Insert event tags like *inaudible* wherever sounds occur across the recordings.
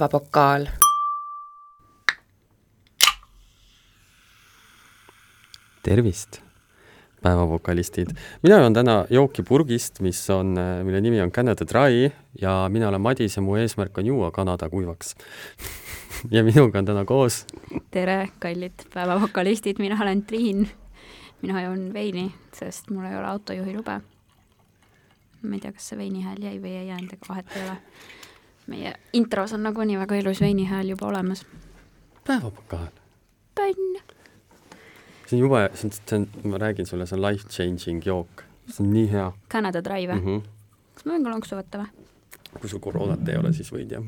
päevapokaal. tervist, päevapokalistid. mina joon täna jooki purgist, mis on, mille nimi on Canada Dry ja mina olen Madis ja mu eesmärk on juua Kanada kuivaks *laughs* ja minuga on täna koos. tere, kallid päevapokalistid, mina olen Triin. mina joon veini, sest mul ei ole autojuhi lube. ma ei tea, kas see veini hääl jäi või ei jäänud, ega vahet ei ole meie intros on nagunii väga ilus veini hääl juba olemas. päevapokaal. tonn. see on jube, see on, see on, ma räägin sulle, see on life changing jook. see on nii hea. Canada Dry või mm? -hmm. kas ma võin ka lonksu võtta või? kui sul koroonat ei ole, siis võid jah.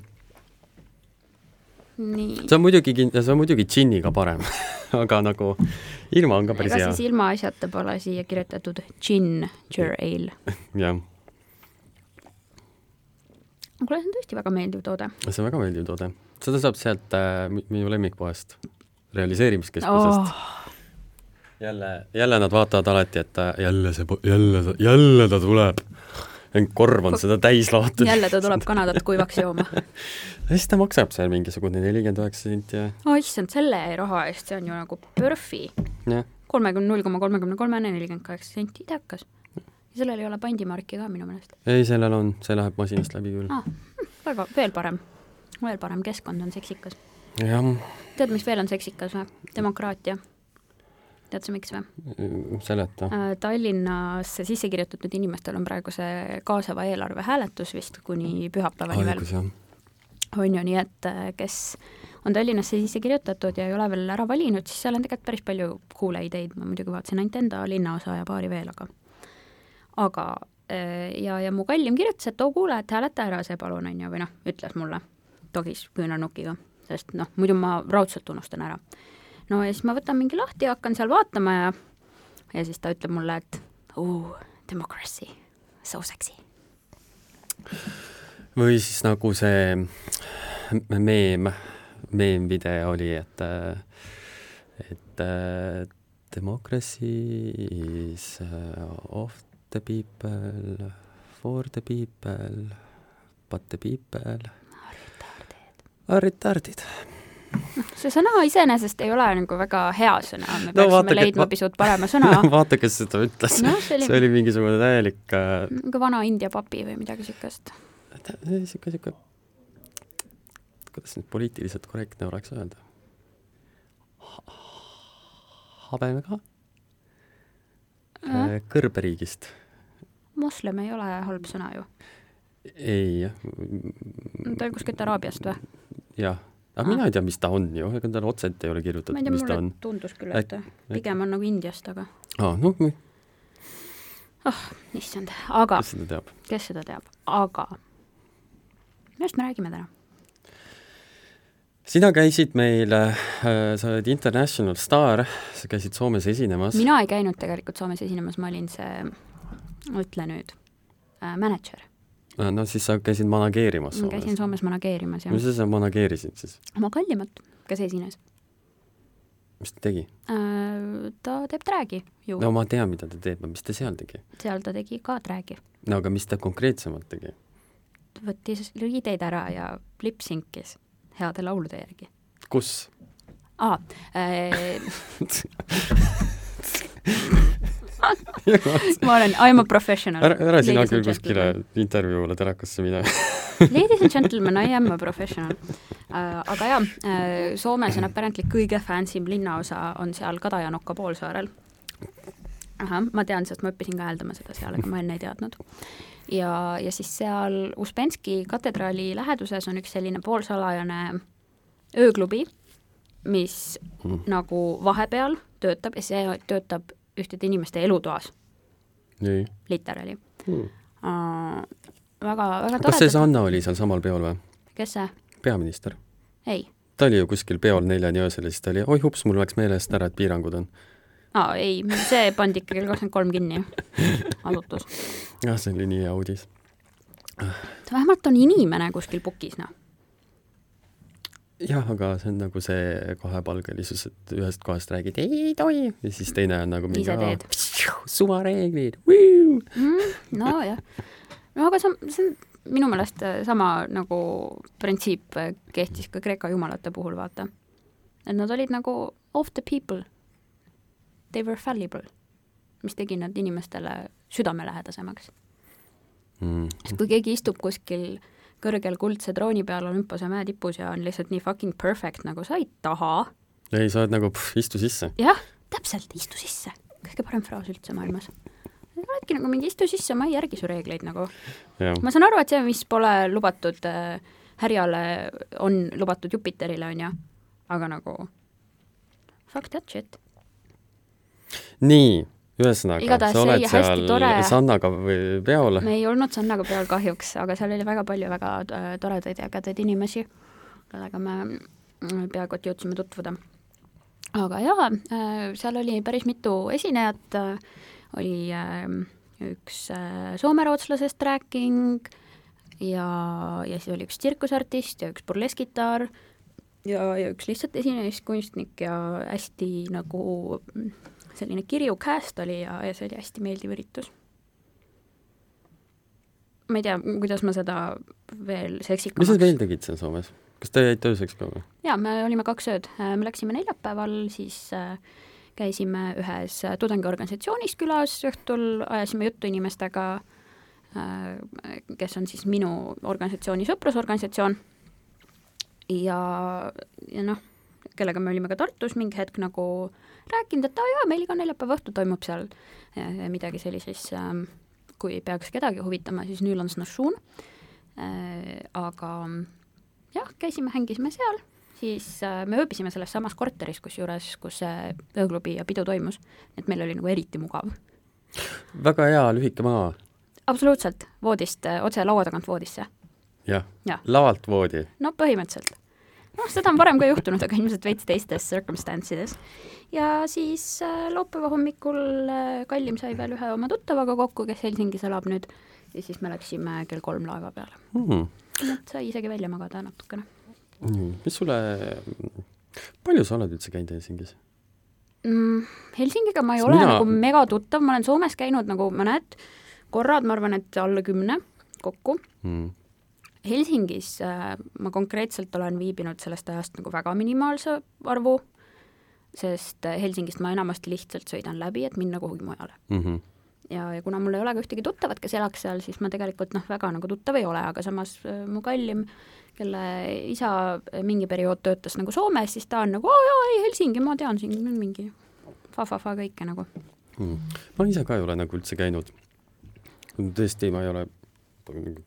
nii. see on muidugi, see on muidugi džinniga parem *laughs* aga nagu ilma on ka päris ega hea. siis ilma asjata pole siia kirjutatud ale. *laughs* jah kuule, see on tõesti väga meeldiv toode. see on väga meeldiv toode. seda saab sealt äh, minu lemmikpoest, realiseerimiskeskusest oh.. jälle, jälle nad vaatavad alati, et äh, jälle see, jälle, jälle ta tuleb. korv on seda täis laotud. jälle ta tuleb Kanadat kuivaks jooma *laughs* ja siis ta maksab seal mingisugune nelikümmend üheksa senti ja. oh issand, selle raha eest, see on ju nagu PERFi. kolmekümne, null koma kolmekümne kolmene, nelikümmend kaheksa senti, idekas ja sellel ei ole pandimarki ka minu meelest. ei, sellel on, see läheb masinast läbi küll ah,. väga, veel parem, veel parem, keskkond on seksikas. tead, mis veel on seksikas või? demokraatia. tead sa, miks või? seleta äh,. Tallinnasse sisse kirjutatud inimestel on praegu see kaasava eelarve hääletus vist kuni pühapäevani veel. on ju, nii et äh, kes on Tallinnasse sisse kirjutatud ja ei ole veel ära valinud, siis seal on tegelikult päris palju ideid, ma muidugi vaatasin ainult enda linnaosa ja paari veel, aga aga äh, ja, ja mu kallim kirjutas, et oo kuule, et hääleta ära see palun, on ju, või noh, ütles mulle togis küünarnukiga, sest noh, muidu ma raudselt unustan ära. no ja siis ma võtan mingi lahti ja hakkan seal vaatama ja ja siis ta ütleb mulle, et oo, democracy, so sexy. või siis nagu see meem, meemvideo oli, et et democracy is oft the people, for the people, but the people are retarded. see sõna iseenesest ei ole nagu väga hea sõna, me no, peaksime vaata, leidma pisut parema sõna *laughs* vaata, kes seda ütles no,. See, oli... see oli mingisugune täielik äh... nagu vana India papi või midagi niisugust. niisugune, niisugune, kuidas nüüd poliitiliselt korrektne oleks öelda? habemega äh. kõrberiigist moslem ei ole halb sõna ju. ei, jah. ta on kuskilt Araabiast või? jah, aga mina ei tea, mis ta on ju, ega tal otseselt ei ole kirjutatud, mis ta on. tundus küll, et Äk, pigem on nagu Indiast, aga. aa, noh. ah issand, aga. kes seda teab? kes seda teab, aga millest me räägime täna? sina käisid meil äh,, sa oled international staar, sa käisid Soomes esinemas. mina ei käinud tegelikult Soomes esinemas, ma olin see ütle nüüd äh,, mänedžer. no siis sa käisid manageerimas Soomes? käisin Soomes manageerimas, jah. mis sa seal manageerisid siis? oma kallimat, kes esines. mis ta tegi äh,? ta teeb träägi ju. no ma tean, mida ta teeb, mis ta seal tegi? seal ta tegi ka träägi. no aga mis ta konkreetsemalt tegi? võttis riideid ära ja lipsinkis heade laulude järgi. kus? aa äh, *laughs* ma olen, I am a professional. ära, ära sina küll kuskile intervjuule telekasse mine Ladies and *laughs* gentlemen, I am a professional uh,. aga jaa uh,, Soomes on apparently kõige fancy linnaosa on seal Kadajanokka poolsaarel. ahah, ma tean, sest ma õppisin ka hääldama seda seal, aga ma enne ei teadnud. ja, ja siis seal Uspenski katedraali läheduses on üks selline poolsalajane ööklubi, mis mm. nagu vahepeal töötab ja see töötab ühtede inimeste elutoas. literaali hmm. väga, väga tore. kas see Sanna oli seal samal peol või? kes see? peaminister. ei. ta oli ju kuskil peol neljani öösel ja siis ta oli, oi hups, mul läks meelest ära, et piirangud on. aa, ei, see pandi ikka kell kakskümmend kolm kinni, asutus. *laughs* jah, see oli nii hea uudis. vähemalt on inimene kuskil pukis, noh jah, aga see on nagu see kahepalgelisus, et ühest kohast räägid ei, ei tohi ja siis teine on nagu mingi suvareeglid nojah, no aga see on, see on minu meelest sama nagu printsiip kehtis ka Kreeka jumalate puhul, vaata. et nad olid nagu of the people. They were fallible, mis tegi nad inimestele südamelähedasemaks mm.. sest kui keegi istub kuskil kõrgel kuldse trooni peal Olümpose mäe tipus ja on lihtsalt nii fucking perfect, nagu sa ei taha. ei, sa oled nagu istu sisse. jah, täpselt, istu sisse. kõige parem fraas üldse maailmas oledki nagu mingi istu sisse, ma ei järgi su reegleid nagu. ma saan aru, et see, mis pole lubatud äh, härjale, on lubatud Jupiterile, on ju, aga nagu fuck that shit. nii, ühesõnaga, sa oled seal. Sannaga või peol? me ei olnud Sannaga peol kahjuks, aga seal oli väga palju väga äh, toredaid ja ägedaid inimesi, kellega me mm, peaaegu et jõudsime tutvuda. aga jaa, äh, seal oli päris mitu esinejat oli ähm, üks äh, soomerootlasest rääking ja, ja siis oli üks tsirkusartist ja üks burleskitarr ja, ja üks lihtsalt esinemiskunstnik ja hästi nagu selline kirju cast oli ja, ja see oli hästi meeldiv üritus. ma ei tea, kuidas ma seda veel seksikamaks mis sa veel tegid seal Soomes? kas te jäite ööseks ka või? jaa, me olime kaks ööd, me läksime neljapäeval siis äh, käisime ühes tudengiorganisatsioonis külas õhtul, ajasime juttu inimestega, äh, kes on siis minu organisatsiooni sõprusorganisatsioon ja, ja noh, kellega me olime ka Tartus mingi hetk nagu rääkinud, et aa jaa, meil iga neljapäeva õhtul toimub seal äh, midagi sellises, ähm, kui peaks kedagi huvitama, siis Nülans Nashun, äh, aga jah, käisime, hängisime seal siis äh, me ööbisime selles samas korteris, kusjuures, kus see ööklubi ja pidu toimus, et meil oli nagu eriti mugav. väga hea lühike maa. absoluutselt, voodist otse laua tagant voodisse. jah ja. ja., lavalt voodi? no põhimõtteliselt. Noh, seda on varem ka juhtunud, aga ilmselt veits teistes circumstance ides. ja siis äh, laupäeva hommikul äh, Kallim sai veel ühe oma tuttavaga kokku, kes Helsingis elab nüüd, ja siis me läksime kell kolm laeva peale. Mm.. et sai isegi välja magada natukene. Nii, mis sulle, palju sa oled üldse käinud Helsingis? Mm,? Helsingiga ma ei ole Mina... nagu mega tuttav, ma olen Soomes käinud nagu mõned korrad, ma arvan, et alla kümne kokku. Mm.. Helsingis äh, ma konkreetselt olen viibinud sellest ajast nagu väga minimaalse arvu, sest äh, Helsingist ma enamasti lihtsalt sõidan läbi, et minna kuhugi mujale mm. -hmm ja, ja kuna mul ei ole ka ühtegi tuttavat, kes elaks seal, siis ma tegelikult noh, väga nagu tuttav ei ole, aga samas äh, mu kallim kelle isa mingi periood töötas nagu Soomes, siis ta on nagu, aa jaa, ei Helsingi, ma tean siin mingi fa-fa-fa kõike nagu hmm.. ma ise ka ei ole nagu üldse käinud. tõesti, ma ei ole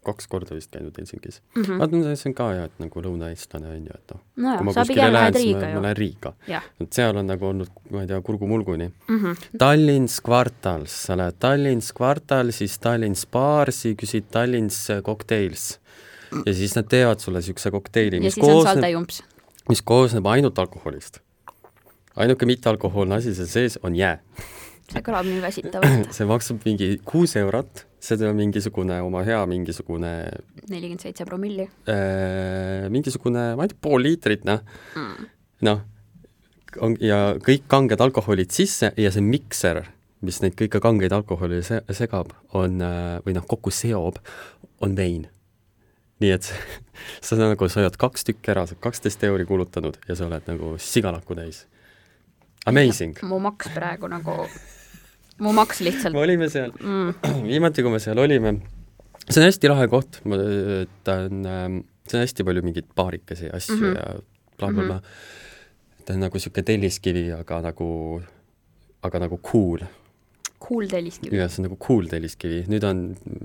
kaks korda vist käinud Helsingis mm. -hmm. vaata, see on ka hea, et nagu lõunaeestlane on ju, et noh no. kui ma kuskile lähen, siis ma, lähen Riiga. et seal on nagu olnud, ma ei tea, kurgumulguni mm. -hmm. Tallinns kvartals, sa lähed Tallinns kvartal, siis Tallinns baarsi, küsid Tallinns kokteils ja siis nad teevad sulle niisuguse kokteili, mis koosneb, mis koosneb ainult alkoholist. ainuke mittealkohoolne asi seal sees on jää. See kõlab nii väsitavalt *clears throat* see maksab mingi kuus eurot, see on mingisugune oma hea mingisugune nelikümmend seitse promilli äh,. mingisugune, ma ei tea, pool liitrit, noh mm., noh, on ja kõik kanged alkoholid sisse ja see mikser, mis neid kõiki kangeid alkoholi se segab, on, äh, või noh, kokku seob, on vein nii et sa *laughs* nagu, sa oled kaks tükki ära, sa oled kaksteist euri kulutanud ja sa oled nagu sigalakku täis. Amazing! mu maks praegu nagu, mu maks lihtsalt me olime seal mm., *clears throat* viimati, kui me seal olime, see on hästi lahe koht, ma, ta on, ähm, see on hästi palju mingeid baarikesi ja asju mm -hmm. ja blablabla bla, bla. ta on nagu niisugune telliskivi, aga nagu, aga nagu cool cool telliskivi. jah, see on nagu cool telliskivi, nüüd on,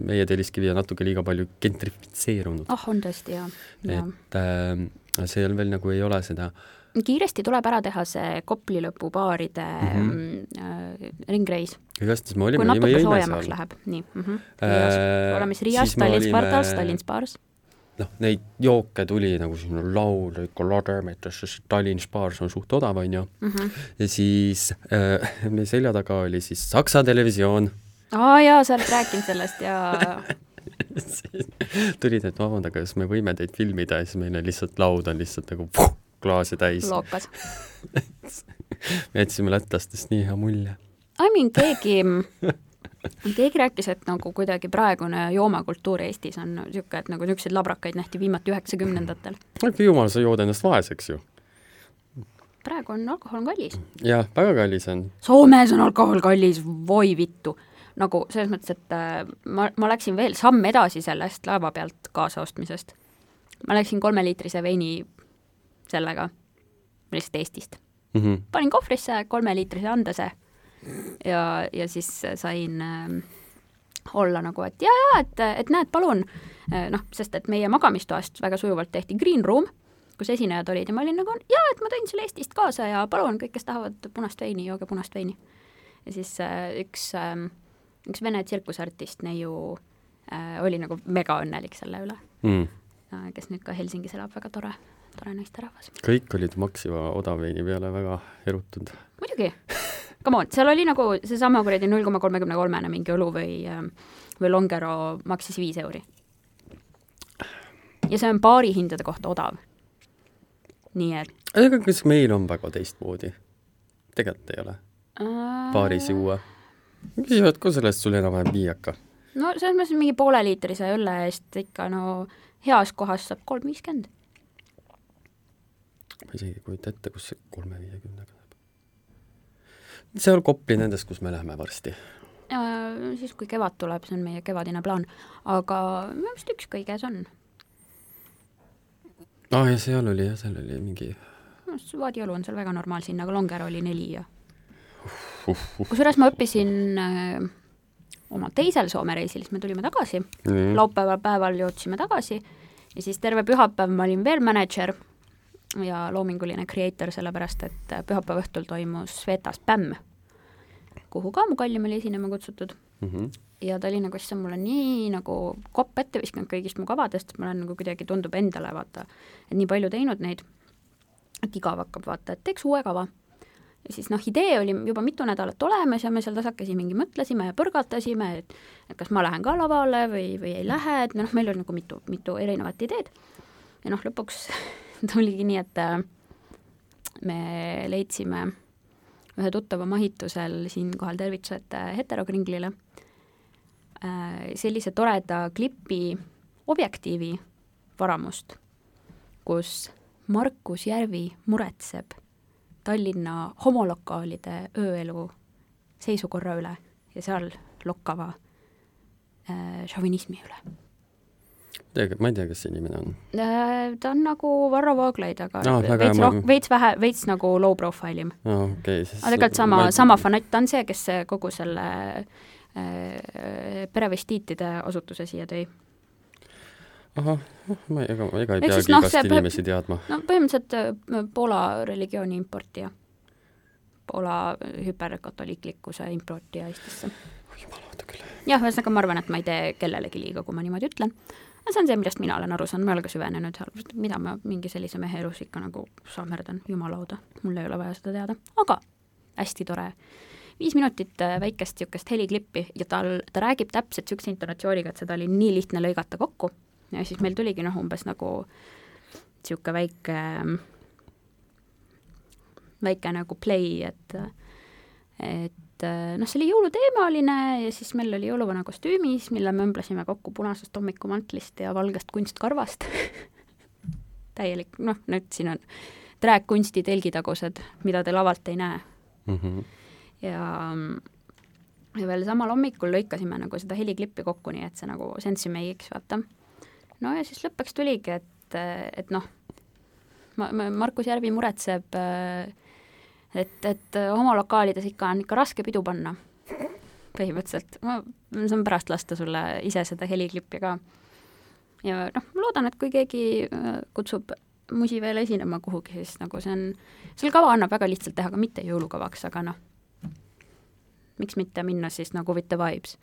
meie telliskivi on natuke liiga palju gentrifitseerunud. ah, on tõesti, jaa ja.. et äh, seal veel nagu ei ole seda kiiresti tuleb ära teha see Kopli lõpu baaride mm -hmm. äh, ringreis. igastahes me olime, kui natuke soojemaks läheb, nii mm. -hmm. Äh, oleme siis Riias, Tallinns olime... kvartalis, Tallinns baars noh, neid jooke tuli nagu selline laul ikka lademetes, sest Tallinna Spars on suht odav, on ju mm. -hmm. ja siis äh, meie selja taga oli siis Saksa televisioon. aa jaa, sa oled rääkinud sellest ja *laughs* tulid, et vabandage, kas me võime teid filmida ja siis meil on lihtsalt laud on lihtsalt nagu puh, klaase täis. lookas *laughs* me jätsime lätlastest nii hea mulje. I mean, keegi *laughs* keegi rääkis, et nagu kuidagi praegune joomakultuur Eestis on niisugune, et nagu niisuguseid labrakaid nähti viimati üheksakümnendatel. aga jumal, sa jood ennast vaeseks ju. praegu on alkohol kallis. jah, väga kallis on. Soomes on alkohol kallis, voi vittu. nagu selles mõttes, et äh, ma, ma läksin veel samm edasi sellest laeva pealt kaasaostmisest. ma läksin kolmeliitrise veini sellega, lihtsalt Eestist mm. -hmm. panin kohvrisse kolmeliitrise andese ja, ja siis sain äh, olla nagu, et jaa, jaa, et, et näed, palun, äh, noh, sest et meie magamistoast väga sujuvalt tehti green room, kus esinejad olid ja ma olin nagu, jaa, et ma tõin selle Eestist kaasa ja palun, kõik, kes tahavad punast veini, jooge punast veini. ja siis äh, üks äh,, üks vene tsirkusartist neiu äh, oli nagu mega õnnelik selle üle mm., äh, kes nüüd ka Helsingis elab, väga tore, tore naisterahvas. kõik olid Maxima odavveini peale väga erutunud. muidugi come on, seal oli nagu seesama kuradi null koma kolmekümne kolmene mingi õlu või, ähm, või Longero maksis viis euri. ja see on baarihindade kohta odav. nii et. aga kas meil on väga teistmoodi? tegelikult ei ole äh.... baaris juua. küsivad ka sellest sul enam-vähem nii hakka. no selles mõttes mingi pooleliitrise õlle eest ikka no heas kohas saab kolm viiskümmend. Ma isegi ei kujuta ette, kus see kolme viiekümnega seal Kopli nendes, kus me läheme varsti. siis, kui kevad tuleb, see on meie kevadine plaan, aga minu arust üks kõige see on. aa ah, ja seal oli jah, seal oli mingi no Vaadiõlu on seal väga normaalsinna, aga Longer oli neli ja uh, uh, uh. kusjuures ma õppisin äh, oma teisel Soome reisil, siis me tulime tagasi mm., laupäeva päeval jõudsime tagasi ja siis terve pühapäev ma olin veel mänedžer ja loominguline creator, sellepärast et pühapäeva õhtul toimus Svetas Pämm, kuhu ka mu kallim oli esinema kutsutud mm. -hmm. ja ta oli nagu, mul on nii nagu kopp ette viskanud kõigist mu kavadest, ma olen nagu kuidagi, tundub endale, vaata, et nii palju teinud neid, et igav hakkab, vaata, et teeks uue kava. ja siis noh, idee oli juba mitu nädalat olemas ja me seal tasakesi mingi mõtlesime ja põrgatasime, et et kas ma lähen ka lavale või, või ei lähe, et noh, meil oli nagu mitu, mitu erinevat ideed. ja noh, lõpuks *laughs* *laughs* tuligi nii, et äh, me leidsime ühe tuttava mahitusel siinkohal tervitused äh, heterokringlile äh, sellise toreda klipi objektiivi varamust, kus Markus Järvi muretseb Tallinna homolokaalide ööelu seisukorra üle ja seal lokkava šovinismi üle ma ei tea, kes see inimene on. Äh, ta on nagu Varro Vooglaid, aga no, veits ma... roh-, veits vähe, veits nagu low profile im no,. Okay, siis... aga tegelikult sama sama fanatt, ta on see, kes kogu selle äh, perevestiitide asutuse siia tõi. ahah, noh, ma ei, ega, ega ei peagi no, igast inimesi teadma. no põhimõtteliselt äh, Poola religiooni importija. Poola hüperkatoliiklikkuse importija Eestisse. jumal, oota küll. jah, ühesõnaga ma arvan, et ma ei tee kellelegi liiga, kui ma niimoodi ütlen see on see, millest mina olen aru saanud, ma ei ole ka süvenenud seal, mida ma mingi sellise mehe elus ikka nagu sahmerdan, jumalauda, mul ei ole vaja seda teada, aga hästi tore. viis minutit äh, väikest niisugust heliklippi ja tal, ta räägib täpselt niisuguse intonatsiooniga, et seda oli nii lihtne lõigata kokku. Ja siis meil tuligi noh, umbes nagu niisugune väike, väike nagu play, et et et äh, noh, see oli jõuluteemaline ja siis meil oli jõuluvana kostüümis, mille me õmblesime kokku punasest hommikumantlist ja valgest kunstkarvast *laughs* täielik, noh, nüüd siin on trääkkunsti telgitagused, mida te lavalt ei näe mm. -hmm. ja, ja veel samal hommikul lõikasime nagu seda heliklippi kokku, nii et see nagu sensi meigiks, vaata. no ja siis lõpuks tuligi, et, et noh, ma, ma, Markus Järvi muretseb äh, et, et äh, homolokaalides ikka on ikka raske pidu panna, põhimõtteliselt. ma saan pärast lasta sulle ise seda heliklippi ka. ja noh, loodan, et kui keegi äh, kutsub musi veel esinema kuhugi, siis nagu see on, selle kava annab väga lihtsalt teha ka mitte jõulukavaks, aga noh, miks mitte minna siis nagu with the vibes,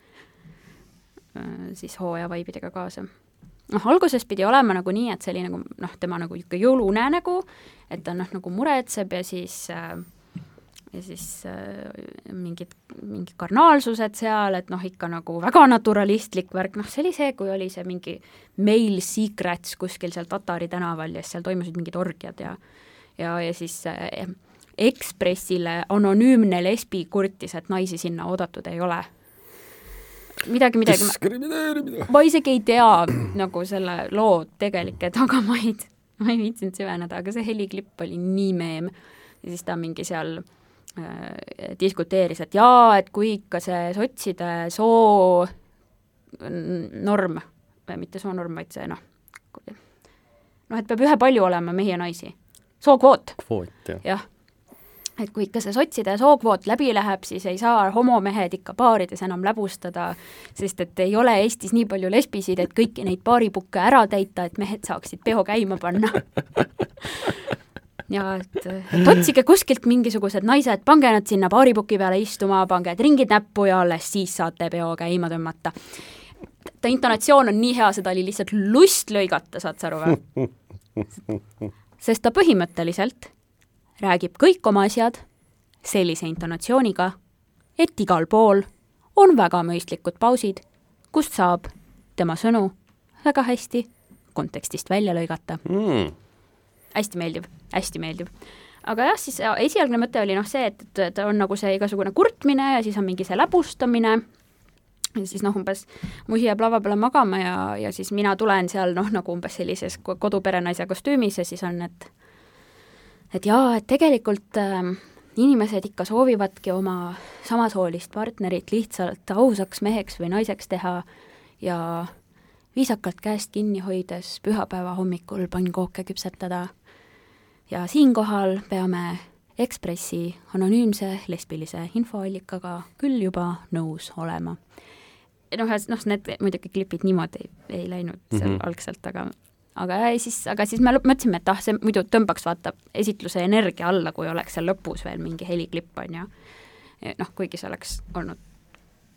äh, siis hooaja vibeidega kaasa noh, alguses pidi olema nagu nii, et see oli nagu noh, tema nagu niisugune jõuluunenägu, et ta noh, nagu muretseb ja siis äh, ja siis äh, mingid, mingid karnaalsused seal, et noh, ikka nagu väga naturalistlik värk, noh, see oli see, kui oli see mingi Mail Secrets kuskil seal Tatari tänaval ja siis seal toimusid mingid orgiad ja ja, ja siis äh, Ekspressile anonüümne lesbi kurtis, et naisi sinna oodatud ei ole. midagi, midagi. diskrimineerimine. ma isegi ei tea nagu selle loo tegelikke tagamaid, *laughs* ma ei viitsinud süveneda, aga see heliklipp oli nii meem. ja siis ta mingi seal äh, diskuteeris, et jaa, et kui ikka see sotside soo norm, mitte soonorm, vaid see noh, noh, et peab ühepalju olema mehi ja naisi. sookvoot. kvoot, jah. jah et kui ikka see sotside sookvoot läbi läheb, siis ei saa homomehed ikka baarides enam läbustada, sest et ei ole Eestis nii palju lesbisid, et kõiki neid baaripukke ära täita, et mehed saaksid peo käima panna *laughs* ja et, et otsige kuskilt mingisugused naised, pange nad sinna baaripuki peale istuma, pange ringid näppu ja alles siis saate peo käima tõmmata. ta intonatsioon on nii hea, seda oli lihtsalt lust lõigata, saad sa aru või? *laughs* sest ta põhimõtteliselt räägib kõik oma asjad sellise intonatsiooniga, et igal pool on väga mõistlikud pausid, kust saab tema sõnu väga hästi kontekstist välja lõigata mm.. Hästi meeldib, hästi meeldib. aga jah, siis esialgne mõte oli noh, see, et, et on nagu see igasugune kurtmine ja siis on mingi see läbustamine ja siis noh, umbes muhi jääb lava peale magama ja, ja siis mina tulen seal noh, nagu umbes sellises koduperenaise kostüümis ja siis on, et et jaa, et tegelikult äh, inimesed ikka soovivadki oma samasoolist partnerit lihtsalt ausaks meheks või naiseks teha ja viisakalt käest kinni hoides pühapäeva hommikul pannkooke küpsetada. ja siinkohal peame Ekspressi anonüümse lesbilise infoallikaga küll juba nõus olema. noh, noh, need muidugi klipid niimoodi ei, ei läinud seal mm -hmm. algselt, aga aga siis, aga siis me mõtlesime, et ah, see muidu tõmbaks vaata esitluse energia alla, kui oleks seal lõpus veel mingi heliklipp, on ju. noh, kuigi see oleks olnud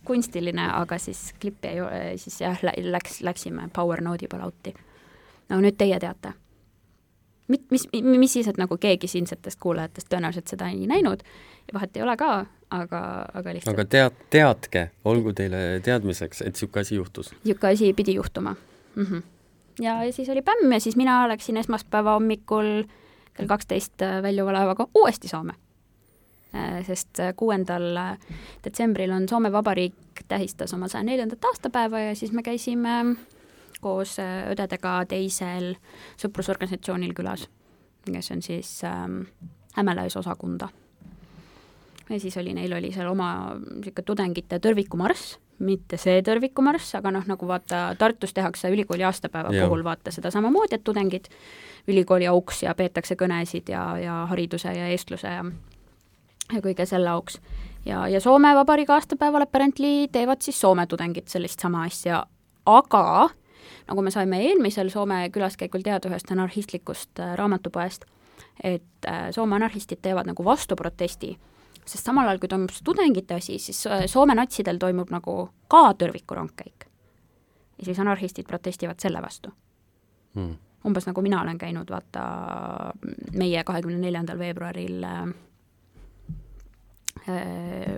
kunstiline, aga siis klippi ei ole, siis jah, läks, läksime Power Node'i peale out'i. no nüüd teie teate. mit-, mis, mis siis, et nagu keegi siinsetest kuulajatest tõenäoliselt seda ei näinud, vahet ei ole ka, aga, aga lihtsalt aga tead, teadke, olgu teile teadmiseks, et niisugune asi juhtus. niisugune asi pidi juhtuma mm. -hmm ja, ja siis oli pämm ja siis mina läksin esmaspäeva hommikul kell kaksteist äh, väljuva laevaga uuesti Soome. Äh, sest äh, kuuendal detsembril on Soome Vabariik tähistas oma saja neljandat aastapäeva ja siis me käisime koos õdedega teisel sõprusorganisatsioonil külas, kes on siis ähm, Hämeleis osakunda. ja siis oli, neil oli seal oma niisugune tudengite tõrvikumarss mitte see tõrvikumarss, aga noh, nagu vaata, Tartus tehakse ülikooli aastapäeva ja. puhul vaata seda samamoodi, et tudengid ülikooli auks ja peetakse kõnesid ja, ja hariduse ja eestluse ja kõige selle auks. ja, ja Soome Vabariigi aastapäeval apparently teevad siis Soome tudengid sellist sama asja, aga nagu me saime eelmisel Soome külaskäigul teada ühest anarhistlikust äh, raamatupoest, et äh, Soome anarhistid teevad nagu vastuprotesti sest samal ajal, kui toimub tudengite asi, siis äh, Soome natsidel toimub nagu ka tõrvikurongkäik. ja siis anarhistid protestivad selle vastu hmm.. umbes nagu mina olen käinud, vaata, meie kahekümne neljandal veebruaril äh,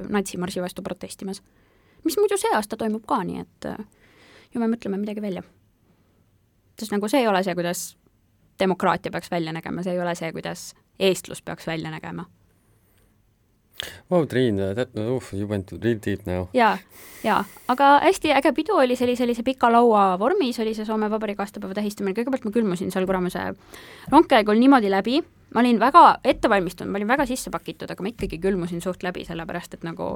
natsimarsi vastu protestimas. mis muidu see aasta toimub ka, nii et äh, ju me mõtleme midagi välja. sest nagu see ei ole see, kuidas demokraatia peaks välja nägema, see ei ole see, kuidas eestlus peaks välja nägema Vau, Triin, uh, you went real deep now. jaa, jaa, aga hästi äge pidu oli, see oli sellise pika laua vormis, oli see Soome Vabariigi aastapäeva tähistamine, kõigepealt ma külmusin seal kuramuse rongkäigul niimoodi läbi, ma olin väga ette valmistunud, ma olin väga sisse pakitud, aga ma ikkagi külmusin suht läbi, sellepärast et nagu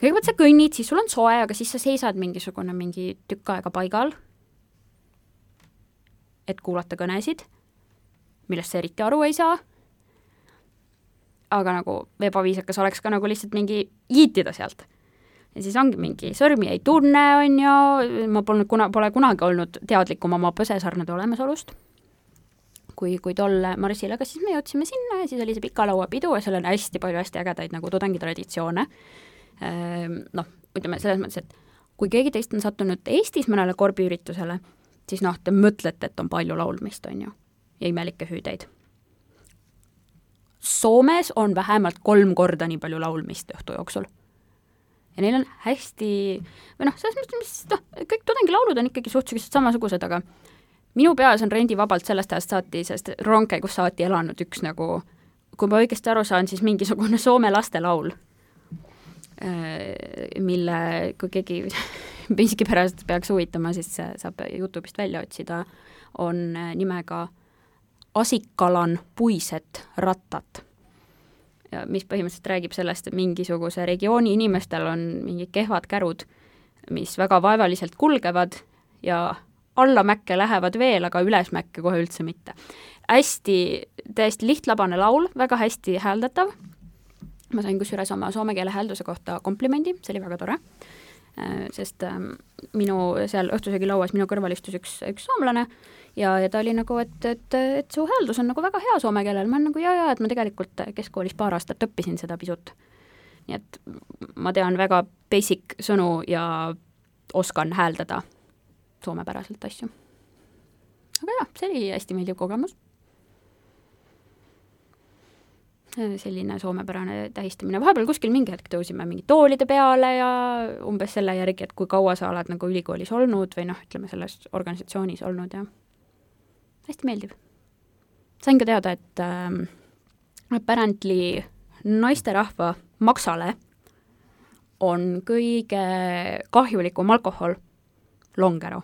kõigepealt sa kõnnid, siis sul on soe, aga siis sa seisad mingisugune mingi tükk aega paigal, et kuulata kõnesid, millest sa eriti aru ei saa aga nagu ebaviisakas oleks ka nagu lihtsalt mingi jiitida sealt. ja siis ongi mingi sõrmi ei tunne, on ju, ma polnud kuna, pole kunagi olnud teadlikum oma põsesarnade olemasolust, kui, kui tol marsil, aga siis me jõudsime sinna ja siis oli see pika laua pidu ja seal on hästi palju hästi ägedaid nagu tudengitraditsioone, ehm, noh, ütleme selles mõttes, et kui keegi teist on sattunud Eestis mõnele korbiüritusele, siis noh, te mõtlete, et on palju laulmist, on ju, ja imelikke hüüdeid Soomes on vähemalt kolm korda nii palju laulmist õhtu jooksul. ja neil on hästi, või noh, selles mõttes, mis noh, kõik tudengilaulud on ikkagi suhteliselt samasugused, aga minu peas on rendivabalt sellest ajast saati, sest rongkäigus saati elanud üks nagu, kui ma õigesti aru saan, siis mingisugune Soome lastelaul. mille, kui keegi *laughs* miskipärast peaks huvitama, siis saab Youtube'ist välja otsida, on nimega Asikalan puised rattat. ja mis põhimõtteliselt räägib sellest, et mingisuguse regiooni inimestel on mingid kehvad kärud, mis väga vaevaliselt kulgevad ja alla mäkke lähevad veel, aga üles mäkke kohe üldse mitte. hästi, täiesti lihtlabane laul, väga hästi hääldatav, ma sain kusjuures oma soome keele häälduse kohta komplimendi, see oli väga tore, äh, sest ähm, minu seal õhtusöögilauas minu kõrval istus üks, üks soomlane ja, ja ta oli nagu, et, et, et su hääldus on nagu väga hea soome keelel, ma olen nagu jaa-jaa, et ma tegelikult keskkoolis paar aastat õppisin seda pisut. nii et ma tean väga basic sõnu ja oskan hääldada soomepäraselt asju. aga jah, see oli hästi meeldiv kogemus. selline soomepärane tähistamine, vahepeal kuskil mingi hetk tõusime mingi toolide peale ja umbes selle järgi, et kui kaua sa oled nagu ülikoolis olnud või noh, ütleme selles organisatsioonis olnud ja hästi meeldiv. sain ka teada, et äh, apparently naisterahva maksale on kõige kahjulikum alkohol longero.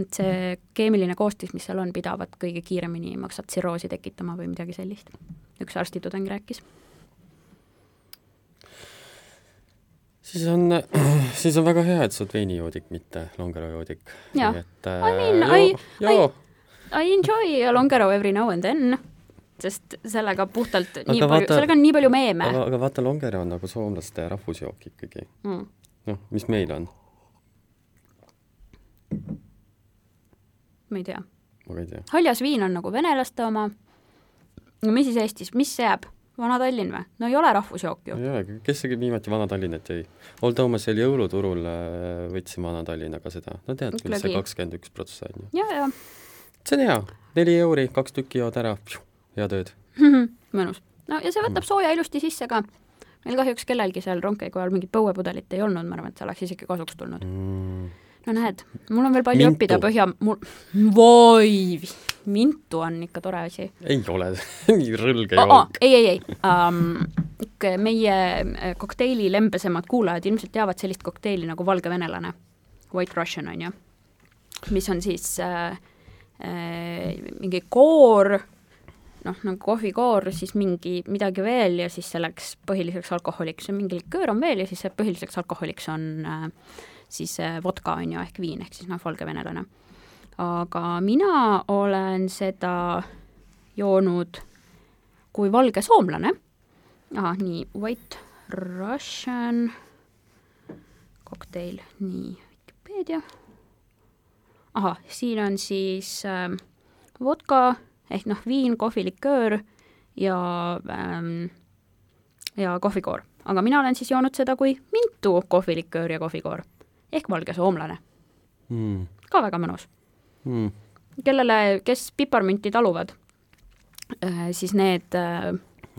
Et see keemiline koostis, mis seal on, pidavat kõige kiiremini maksad tsirroosi tekitama või midagi sellist. üks arstitudeng rääkis. siis on, *clears throat* siis on väga hea, et sa oled veinijoodik, mitte longerojoodik. jah, I mean I, I, I enjoy a longero every now and then sest sellega puhtalt aga nii vaata, palju, sellega on nii palju meeme. aga, aga vaata, longero on nagu soomlaste rahvusjook ikkagi mm.. noh, mis meil on ma ei tea. ma ka ei tea. haljas viin on nagu venelaste oma. no mis siis Eestis, mis jääb? Vana-Tallinn või? no ei ole rahvusjook ju. ei olegi, kes see viimati Vana-Tallinnat jõi? Old Thomasel jõuluturul äh, võtsin Vana-Tallinnaga seda, no tead küll, see kakskümmend üks prossa on ju. ja, ja. see on hea, neli euri, kaks tükki jood ära, hea tööd *laughs* mõnus. no ja see võtab sooja ilusti sisse ka. meil kahjuks kellelgi seal rongkäigu ajal mingit põuepudelit ei olnud, ma arvan, et see oleks isegi kasuks tulnud mm no näed, mul on veel palju Mintu. õppida Põhja, mul, voi, Mintu on ikka tore asi. ei ole *laughs* nii rõlge jook oh,. Oh, ei, ei, ei um,. meie äh, kokteili lembesemad kuulajad ilmselt teavad sellist kokteili nagu valgevenelane, White Russian on ju, mis on siis äh, äh, mingi koor, noh, nagu kohvikoor, siis mingi midagi veel ja siis selleks põhiliseks alkoholiks on mingi liköör on veel ja siis põhiliseks alkoholiks on äh, siis vodka on ju, ehk viin, ehk siis noh, valgevenelane. aga mina olen seda joonud kui valge soomlane, ahah, nii, White Russian kokteil, nii, Vikipeedia, ahah, siin on siis äh, vodka ehk noh, viin, kohviliköör ja ähm, ja kohvikoor. aga mina olen siis joonud seda kui mintu kohviliköör ja kohvikoor ehk valge soomlane mm.. ka väga mõnus mm.. kellele, kes piparmünti taluvad, äh, siis need äh,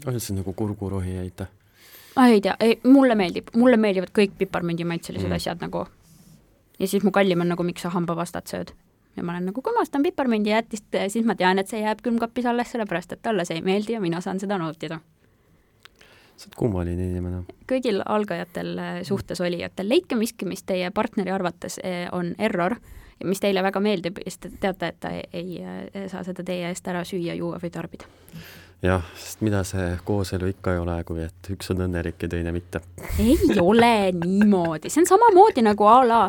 oh, see on nagu kurgurohi, aitäh! ei tea, ei, mulle meeldib, mulle meeldivad kõik piparmündimaitselised mm. asjad nagu. ja siis mu kallim on nagu, miks sa hambapastat sööd? ja ma olen nagu, kui ma ostan piparmündijäätist, siis ma tean, et see jääb külmkapis alles, sellepärast et talle see ei meeldi ja mina saan seda nautida sa oled kummaline inimene. kõigil algajatel äh, suhtes olijatel, leidke miski, mis teie partneri arvates äh, on error mis teile väga meeldib ja siis te teate, et ta ei, ei äh, saa seda teie eest ära süüa, juua või tarbida jah, sest mida see kooselu ikka ei ole, kui et üks on õnnelik ja teine mitte. ei ole niimoodi, see on samamoodi nagu a la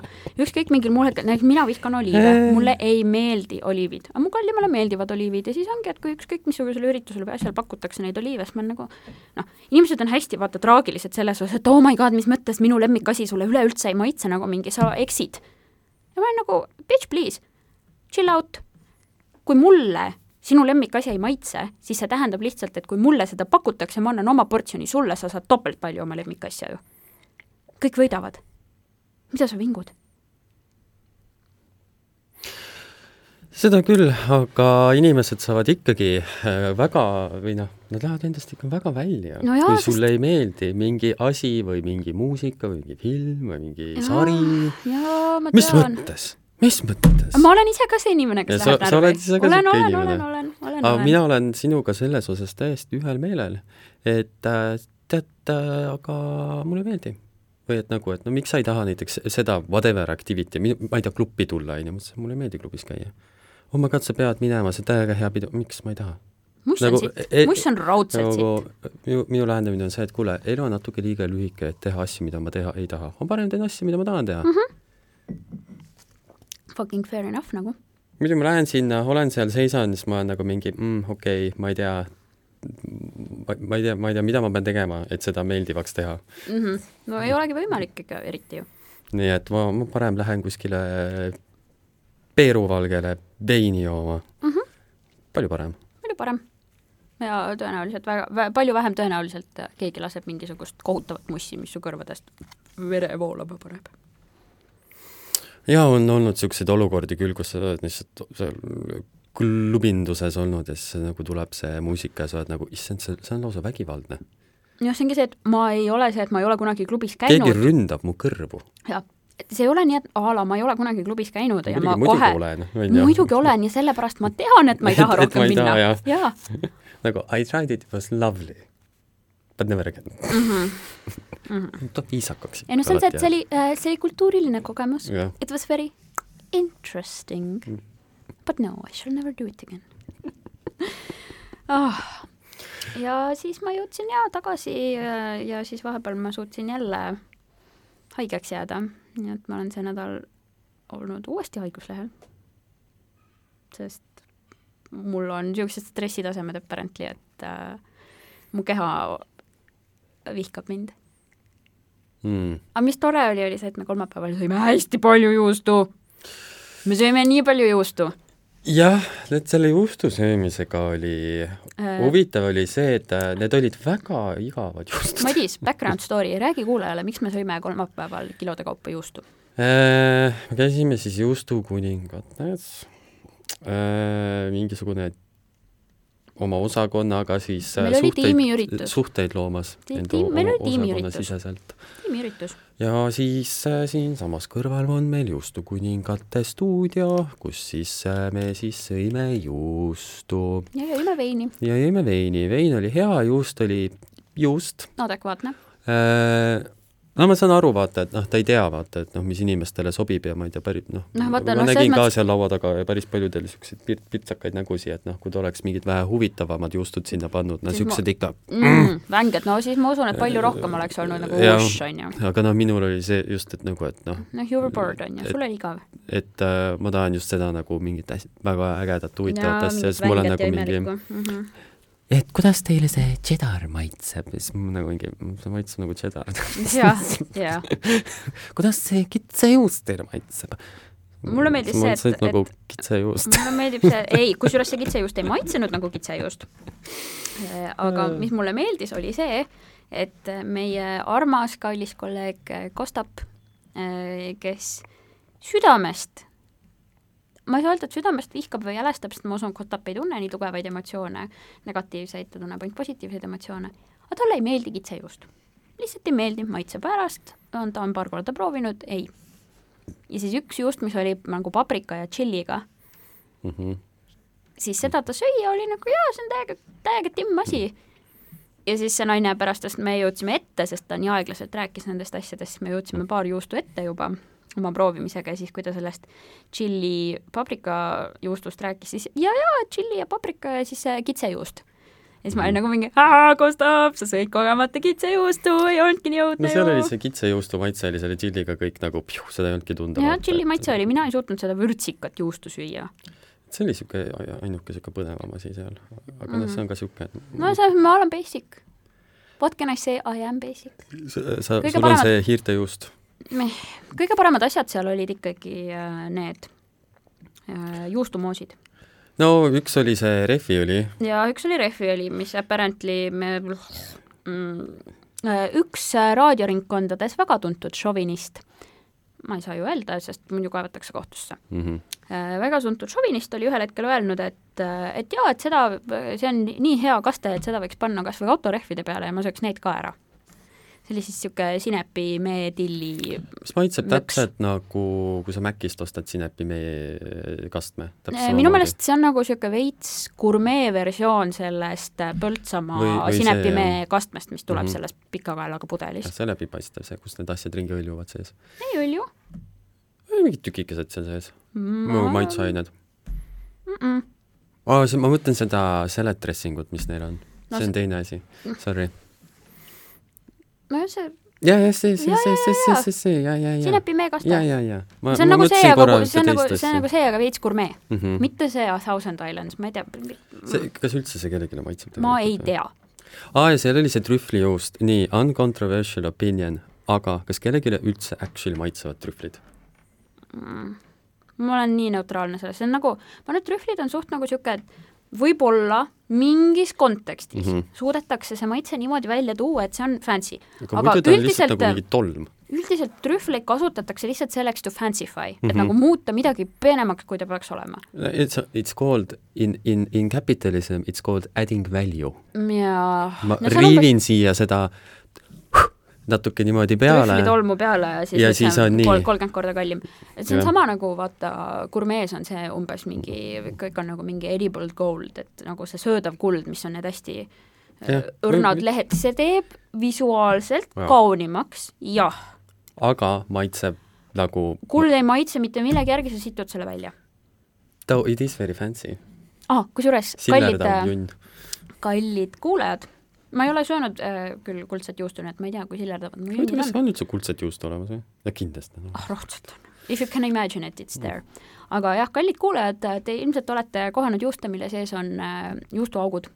ükskõik mingil muul hetkel, näiteks mina vihkan oliive, mulle ei meeldi oliivid, aga mu kallimale meeldivad oliivid ja siis ongi, et kui ükskõik missugusel üritusel või asjal pakutakse neid oliive, siis ma olen nagu noh, inimesed on hästi vaata traagilised selles osas, et oh my god, mis mõttes minu lemmikasi sulle üleüldse ei maitse nagu mingi sa eksid. ja ma olen nagu bitch please, chill out. kui mulle sinu lemmikasi ei maitse, siis see tähendab lihtsalt, et kui mulle seda pakutakse, ma annan oma portsjoni sulle, sa saad topelt palju oma lemmikasja ju. kõik võidavad. mida sa vingud? seda küll, aga inimesed saavad ikkagi äh, väga või noh, nad lähevad endast ikka väga välja no. kui sulle sest... ei meeldi mingi asi või mingi muusika või mingi film või mingi ja, sari, mis mõttes? Mis mõttes? ma olen ise ka see inimene, kes ja läheb närvi. olen, olen, olen, olen, olen, aga mina olen sinuga selles osas täiesti ühel meelel, et äh, tead, aga mulle ei meeldi. või et nagu, et no miks sa ei taha näiteks seda whatever activity, ma ei tea, klubi tulla, on ju, ma ütlesin, mulle ei meeldi klubis käia. oh my god, sa pead minema, see on täiega hea pidu, miks ma ei taha? mis nagu, on siit, mis on raudselt nagu, siit? minu, minu lähenemine on see, et kuule, elu on natuke liiga lühike, et teha asju, mida ma teha ei taha. on parem teen asju, mida ma tahan teha mm. -hmm. Fucking fair enough nagu. muidu ma lähen sinna, olen seal, seisan, siis ma olen nagu mingi mm, okei okay,, ma ei tea, ma, ei tea, ma ei tea, mida ma pean tegema, et seda meeldivaks teha mm. -hmm. no ei olegi võimalik ikka eriti ju. nii et ma, ma parem lähen kuskile Peeruvalgele veini jooma mm. -hmm. palju parem. palju parem ja tõenäoliselt väga, väga, palju vähem tõenäoliselt keegi laseb mingisugust kohutavat mussi, mis su kõrvadest vere voolama paneb. Jaa, on olnud niisuguseid olukordi küll, kus sa oled lihtsalt seal klubinduses olnud ja siis nagu tuleb see muusika ja sa oled nagu, issand, see, see on lausa vägivaldne. jah, see ongi see, et ma ei ole see, et ma ei ole kunagi klubis käinud. keegi ründab mu kõrvu. jah, et see ei ole nii, et a la ma ei ole kunagi klubis käinud ja muidugi, ma kohe olen, muidugi olen ja sellepärast ma tean, et ma ei *laughs* taha rohkem minna. jaa *laughs* nagu I tried it, it was lovely. But never again mm. -hmm. Mm -hmm. tuleb viisakaks. ei no see on see, et see oli äh,, see oli kultuuriline kogemus yeah.. It was very interesting mm.. But no, I shall never do it again oh. *laughs* ja siis ma jõudsin ja tagasi ja, ja siis vahepeal ma suutsin jälle haigeks jääda, nii et ma olen see nädal olnud uuesti haiguslehel. sest mul on niisugused stressitasemed apparently, et äh, mu keha vihkab mind mm.. aga mis tore oli, oli see, et me kolmapäeval sõime hästi palju juustu. me sõime nii palju juustu. jah, et selle juustu söömisega oli äh, huvitav oli see, et äh, need olid väga igavad juustud. Madis, *laughs* background story, räägi kuulajale, miks me sõime kolmapäeval kilode kaupa juustu äh,? me käisime siis juustukuningates äh, mingisugune oma osakonnaga siis äh, meil suhteid, suhteid loomas. meil oli tiimiüritus. tiimiüritus. ja siis äh, siinsamas kõrval on meil juustukuningate stuudio, kus siis äh, me siis sõime juustu. ja jõime veini. ja jõime veini, vein oli hea, juust oli juust. adekvaatne äh, no ma saan aru, vaata, et noh, ta ei tea, vaata, et noh, mis inimestele sobib ja ma ei tea, päris noh no, vaata, ma no, nägin ka mõttes... seal laua taga päris paljudel niisuguseid pirt-, pirtsakaid nägusid, et noh, kui ta oleks mingid vähe huvitavamad juustud sinna pannud, no niisugused ma... ikka. Mm, vänged, no siis ma usun, et palju rohkem oleks olnud nagu uš, on ju. aga noh, minul oli see just, et nagu, et noh. Noh, you were bored, on ju, sul oli igav. et äh, ma tahan just seda nagu mingit hästi, väga ägedat, huvitavat asja, siis mul on nagu mingi mm -hmm et kuidas teile see cheddar maitseb, siis nagu mingi, see maitseb nagu cheddar. jah, *laughs* jah. kuidas see kitsejuust teile maitseb? mulle meeldis see, et, et nagu kitsejuust. mulle meeldib see, *laughs* ei, kusjuures see kitsejuust ei maitsenud nagu kitsejuust. aga mis mulle meeldis, oli see, et meie armas kallis kolleeg Kostap, kes südamest ma ei saa öelda, et südamest vihkab või jälestab, sest ma usun, Kotap ei tunne nii tugevaid emotsioone, negatiivseid, ta tunneb ainult positiivseid emotsioone, aga talle ei meeldi kitsejuust. lihtsalt ei meeldi, maitse pärast, on, ta on paar korda proovinud, ei. ja siis üks juust, mis oli nagu paprika ja tšilliga mm, -hmm. siis seda ta sõi ja oli nagu jaa, see on täiega, täiega timm asi. ja siis see naine pärast, sest me jõudsime ette, sest ta nii aeglaselt rääkis nendest asjadest, me jõudsime paar juustu ette juba oma proovimisega ja siis, kui ta sellest tšilli paprikajuustust rääkis, siis ja, ja tšilli ja paprika ja siis see kitsejuust. ja siis ma olin mhm. nagu mingi, Kostap, sa sõid kogemata kitsejuustu, ei olnudki nii õudne no seal oli see kitsejuustu maitse oli selle tšilliga kõik nagu, seda ei olnudki tunda. jah, tšilli maitse oli, mina ei suutnud seda vürtsikat juustu süüa see oli niisugune ainuke niisugune põnevam asi seal, aga noh mm., see on ka niisugune no see, ma olen basic. What can I say, I am basic. sa, sa, sul paremad... on see hiirtejuust kõige paremad asjad seal olid ikkagi äh, need äh, juustumoosid. no üks oli see rehviõli. ja üks oli rehviõli, mis apparently me mm, äh, üks raadioringkondades väga tuntud šovinist, ma ei saa ju öelda, sest muidu kaevatakse kohtusse mm. -hmm. väga tuntud šovinist oli ühel hetkel öelnud, et, et jaa, et seda, see on nii hea kaste, et seda võiks panna kas või autorehvide peale ja ma sööks need ka ära see oli siis niisugune sinepi meetilli mis maitseb täpselt nagu, kui sa Mäkist ostad sinepi meekastme. minu meelest see on nagu niisugune veits gurmee versioon sellest äh, Põltsamaa Või- või see, sinepimee kastmest, mis tuleb mm. -hmm. sellest pika kaelaga pudelist. see läbi paistab, see, kus need asjad ringi hõljuvad sees. ei õlju mingid tükikesed seal sees, mm. maitseained. mm. -mm. aa, see, ma mõtlen seda salad dressingut, mis neil on No see on teine asi, sorry. No see ja, ja see, see, see, see, see, see, see, ja, ja, ja. sinepimee kaste. ja, ja, ja. see on nagu see, aga see on nagu, see on nagu see, aga veits gurmee mm. -hmm. mitte see Thousand Islands, ma ei tea. see, kas üldse see kellelegi maitseb? ma ei tea. aa, ja seal oli see trühvlijuust, nii, uncontroversial opinion, aga kas kellelegi üldse actually maitsevad trühvlid? Mm. ma olen nii neutraalne selles, see on nagu, ma arvan, et trühvlid on suht nagu niisugune, et võib-olla mingis kontekstis mm. -hmm. suudetakse see maitse niimoodi välja tuua, et see on fancy. aga Aga üldiselt- nagu mingi tolm. üldiselt trühvleid kasutatakse lihtsalt selleks to fancyfy mm, -hmm. et Mhm. nagu muuta midagi peenemaks, kui ta peaks olema. It's, it's called in, in, in capitalism it's called adding value. ja ma no riivin siia seda natuke niimoodi peale. trühvlitolmu peale ja siis, Ja siis on nii. kol- kolmkümmend korda kallim. et see on Jah. sama nagu vaata, gurmees on see umbes mingi, kõik on nagu mingi edible gold, et nagu see söödav kuld, mis on need hästi äh, Jah. õrnad lehed, see teeb visuaalselt Jaa. kaunimaks, jah. aga maitseb nagu kuld ei maitse mitte millegi järgi, sa situd selle välja. it is very fancy. ah, kusjuures kallid, kallid kuulajad, ma ei ole söönud äh, küll kuldset juustu, nii et ma ei tea, kui sillerdavad mu kas on. on üldse kuldset juustu olemas või? ja kindlasti no.. ah, raudselt on. If you can imagine it, it's there. aga jah, kallid kuulajad, te ilmselt olete kohanud juuste, mille sees on äh, juustuaugud.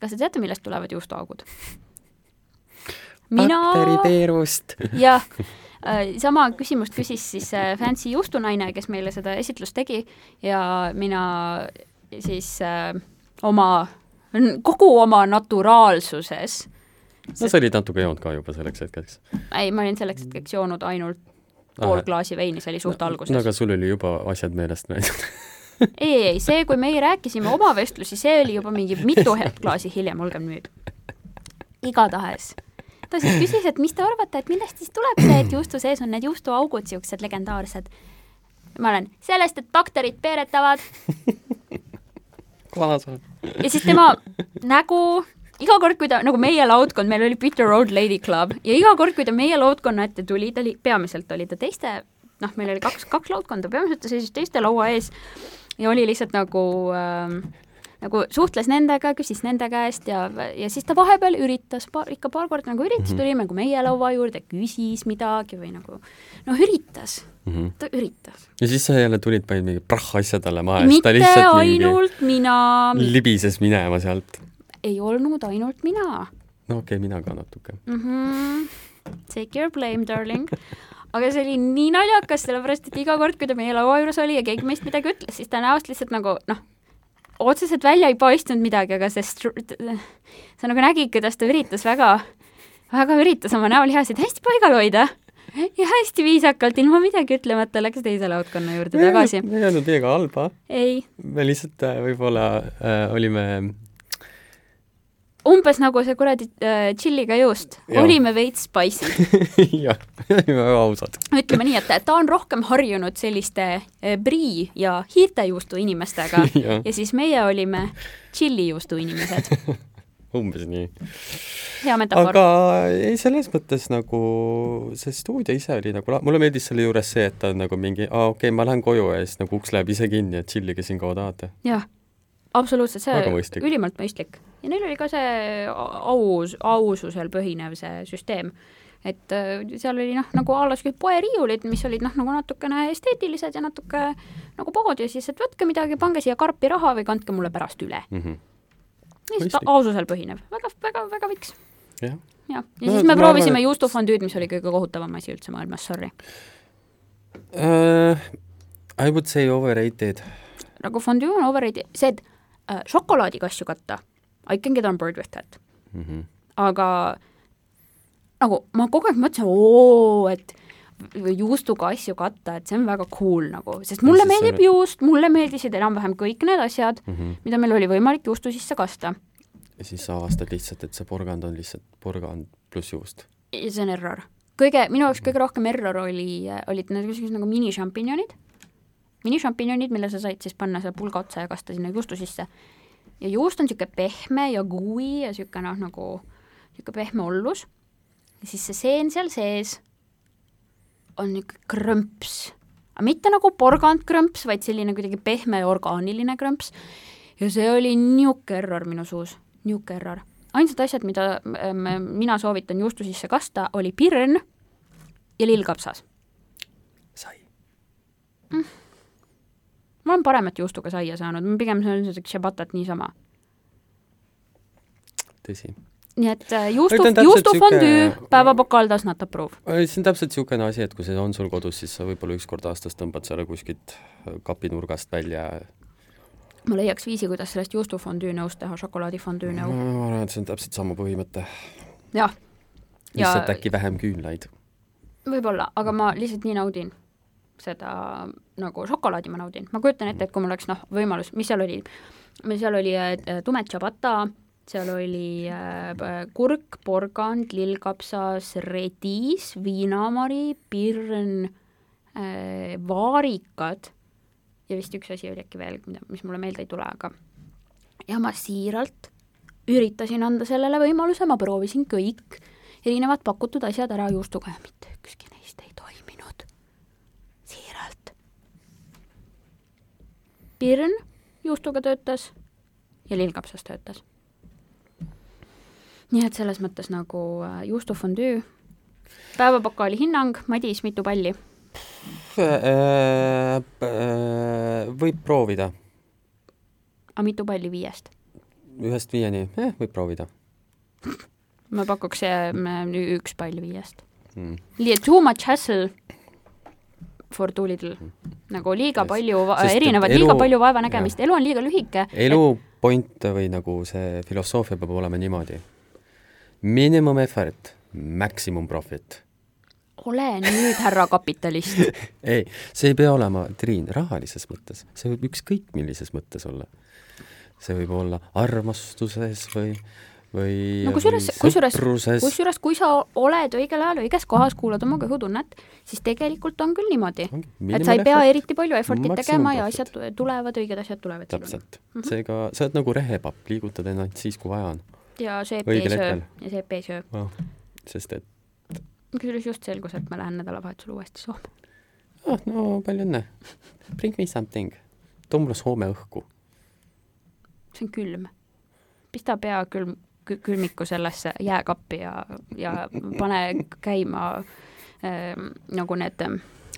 kas te teate, millest tulevad juustuaugud? mina bakteripeerust. jah äh, sama küsimust küsis siis äh, Fancy juustunaine, kes meile seda esitlust tegi ja mina siis äh, oma, kogu oma naturaalsuses no sa olid natuke joonud ka juba selleks hetkeks. ei, ma olin selleks hetkeks joonud ainult pool Ahah. klaasi veini, see oli suht alguses no aga sul oli juba asjad meelest läinud. *laughs* ei, ei, see, kui meie rääkisime oma vestlusi, see oli juba mingi mitu klaasi hiljem, olgem nüüd. igatahes. ta siis küsis, et mis te arvate, et millest siis tuleb see, et juustu sees on need juustuaugud, niisugused legendaarsed. ma olen sellest, et bakterid peeretavad kaasa. ja siis tema nägu, iga kord, kui ta, nagu meie laudkond, meil oli Bitter Road Lady Club ja iga kord, kui ta meie laudkonna ette tuli, ta oli, peamiselt oli ta teiste, noh, meil oli kaks, kaks laudkonda, peamiselt ta seisis teiste laua ees ja oli lihtsalt nagu ähm, nagu suhtles nendega, küsis nende käest ja, ja siis ta vahepeal üritas paar, ikka paar korda nagu üritas mm. -hmm. tuli nagu meie laua juurde, küsis midagi või nagu noh, üritas, Mhm. ta üritas. ja siis sa jälle tulid, panid mingi prahh-asja talle maha ja siis ta lihtsalt ainult mina, libises minema sealt. ei olnud ainult mina no okei okay,, mina ka natuke. mm. -hmm. Take your blame, darling. aga see oli nii naljakas, sellepärast et iga kord, kui ta meie laua juures oli ja keegi meist midagi ütles, siis ta näost lihtsalt nagu noh, otseselt välja ei paistnud midagi, aga see str-, sa nagu nägid, kuidas ta üritas väga, väga üritas oma näolihasid hästi paigal hoida ja hästi viisakalt, ilma midagi ütlemata, läks teise laudkonna juurde tagasi. me ei olnud meiega halba, ei, me lihtsalt äh, võib-olla äh, olime umbes nagu see kuradi äh, tšilliga juust, olime veits spicy *laughs* jah, olime väga ausad. ütleme nii, et ta on rohkem harjunud selliste eh, prii ja hiirtejuustu inimestega *laughs* Jah. ja siis meie olime tšillijuustu inimesed. *laughs* umbes nii. hea metafoor. aga ei, selles mõttes nagu see stuudio ise oli nagu, mulle meeldis selle juures see, et ta on nagu mingi, aa okei okay,, ma lähen koju ja siis nagu uks läheb ise kinni, et chillige siin kaua tahate. jah, absoluutselt, Väga see mõistlik. ülimalt mõistlik. ja neil oli ka see aus, aususel põhinev see süsteem. et äh, seal oli noh, nagu a la siuksed poeriiulid, mis olid noh, nagu natukene esteetilised ja natuke nagu pood ja siis, et võtke midagi, pange siia karpi raha või kandke mulle pärast üle. mm. -hmm. lihtsalt aususel põhinev, väga, väga, väga viks. jah, jah, ja No siis me proovisime et- juustufondüüd, mis oli kõige kohutavam asi üldse maailmas, sorry. uh,. I would say overrated. nagu fondüü on overrated, see, et äh, šokolaadiga asju katta, I can get on board with that, Mm -hmm. aga nagu ma kogu aeg mõtlesin, oo, et juustuga asju katta, et see on väga cool nagu, sest mulle meeldib see- juust, mulle meeldisid enam-vähem kõik need asjad, Mm -hmm. mida meil oli võimalik juustu sisse kasta. ja siis sa avastad lihtsalt, et see porgand on lihtsalt porgand pluss juust. see on error. kõige, minu jaoks kõige rohkem error oli, olid need niisugused nagu minišampinjonid, minišampinjonid, mille sa said siis panna selle pulga otsa ja kasta sinna juustu sisse. ja juust on niisugune pehme ja gooey ja niisugune noh, nagu niisugune pehme ollus. ja siis see seen seal sees on niisugune krõmps, aga mitte nagu porgandkrõmps, vaid selline kuidagi pehme ja orgaaniline krõmps. ja see oli niisugune error minu suus, niisugune error. ainsad asjad, mida mina soovitan juustu sisse kasta, oli pirn ja lillkapsas. sai mm ma olen paremat juustuga saia saanud, ma pigem söön selliseks ciabatat niisama. tõsi. nii et äh, juustu, juustufondüü süke... päevapokal does not approve. see on täpselt niisugune asi, et kui see on sul kodus, siis sa võib-olla üks kord aastas tõmbad selle kuskilt äh, kapinurgast välja. ma leiaks viisi, kuidas sellest juustufondüü nõust teha šokolaadifondüü nõu. ma arvan, et see on täpselt sama põhimõte. jah. lihtsalt ja... äkki vähem küünlaid. võib-olla, aga ma lihtsalt nii naudin seda nagu šokolaadi ma naudin, ma kujutan ette, et kui mul oleks noh, võimalus, mis seal oli, seal oli äh, tume ciabatta, seal oli äh, kurk, porgand, lillkapsas, rediis, viinamari, pirn äh,, vaarikad ja vist üks asi oli äkki veel, mida, mis mulle meelde ei tule, aga ja ma siiralt üritasin anda sellele võimaluse, ma proovisin kõik erinevad pakutud asjad ära juustuga ja mitte ükski neist ei toiminud. siiralt. Pirn juustuga töötas ja lillkapsas töötas. nii et selles mõttes nagu äh, juustufondüü, päevapokaali hinnang, Madis, mitu palli? Äh, äh, võib proovida. aga mitu palli viiest? ühest viieni eh,, võib proovida. *laughs* ma pakuks üks pall viiest mm.. Too much hassle for too little. Nagu liiga palju erinevat, liiga palju vaevanägemist, elu on liiga lühike. elu et... point või nagu see filosoofia peab olema niimoodi. Minimum effort, maximum profit. ole nüüd härra kapitalist *laughs* ei, see ei pea olema, Triin, rahalises mõttes, see võib ükskõik millises mõttes olla. see võib olla armastuses või või no kusjuures, kusjuures, kusjuures kui sa oled õigel ajal õiges kohas, kuulad oma kõhutunnet, siis tegelikult on küll niimoodi, et sa ei pea eriti palju effort'it tegema ja asjad tulevad, õiged asjad tulevad. täpselt mm -hmm., seega sa oled nagu rehepapp, liigutad ennast siis, kui vaja on. ja seep ei söö ja seep ei söö oh,. sest et kusjuures just selgus, et ma lähen nädalavahetusel uuesti Soome. ah, no palju õnne. Bring me something. too mulle Soome õhku. see on külm. pista pea külm külmiku sellesse jääkappi ja, ja pane käima äh, nagu need,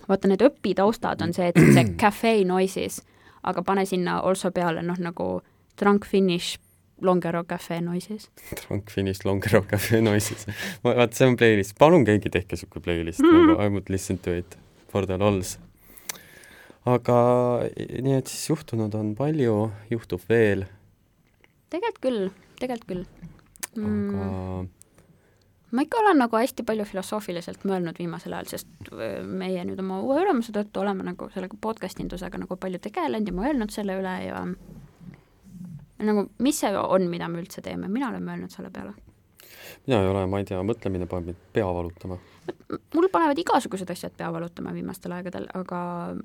vaata need õpitaustad on see, et see *clears throat* cafe noises, aga pane sinna also peale noh, nagu drunk finish Longero Cafe Noises. *laughs* Drunk Finish Longero Cafe Noises. vaat see on playlist, palun keegi tehke niisugune playlist mm, -hmm. nagu *laughs* I would listen to it for the lols. aga nii et siis juhtunud on palju, juhtub veel. tegelikult küll, tegelikult küll aga mm. ma ikka olen nagu hästi palju filosoofiliselt mõelnud viimasel ajal, sest meie nüüd oma uue ülemuse tõttu oleme nagu sellega podcast indusega nagu palju tegelenud ja mõelnud selle üle ja nagu, mis see on, mida me üldse teeme, mina olen mõelnud selle peale. mina ei ole, ma ei tea, mõtlemine paneb mind pea valutama. mul panevad igasugused asjad pea valutama viimastel aegadel, aga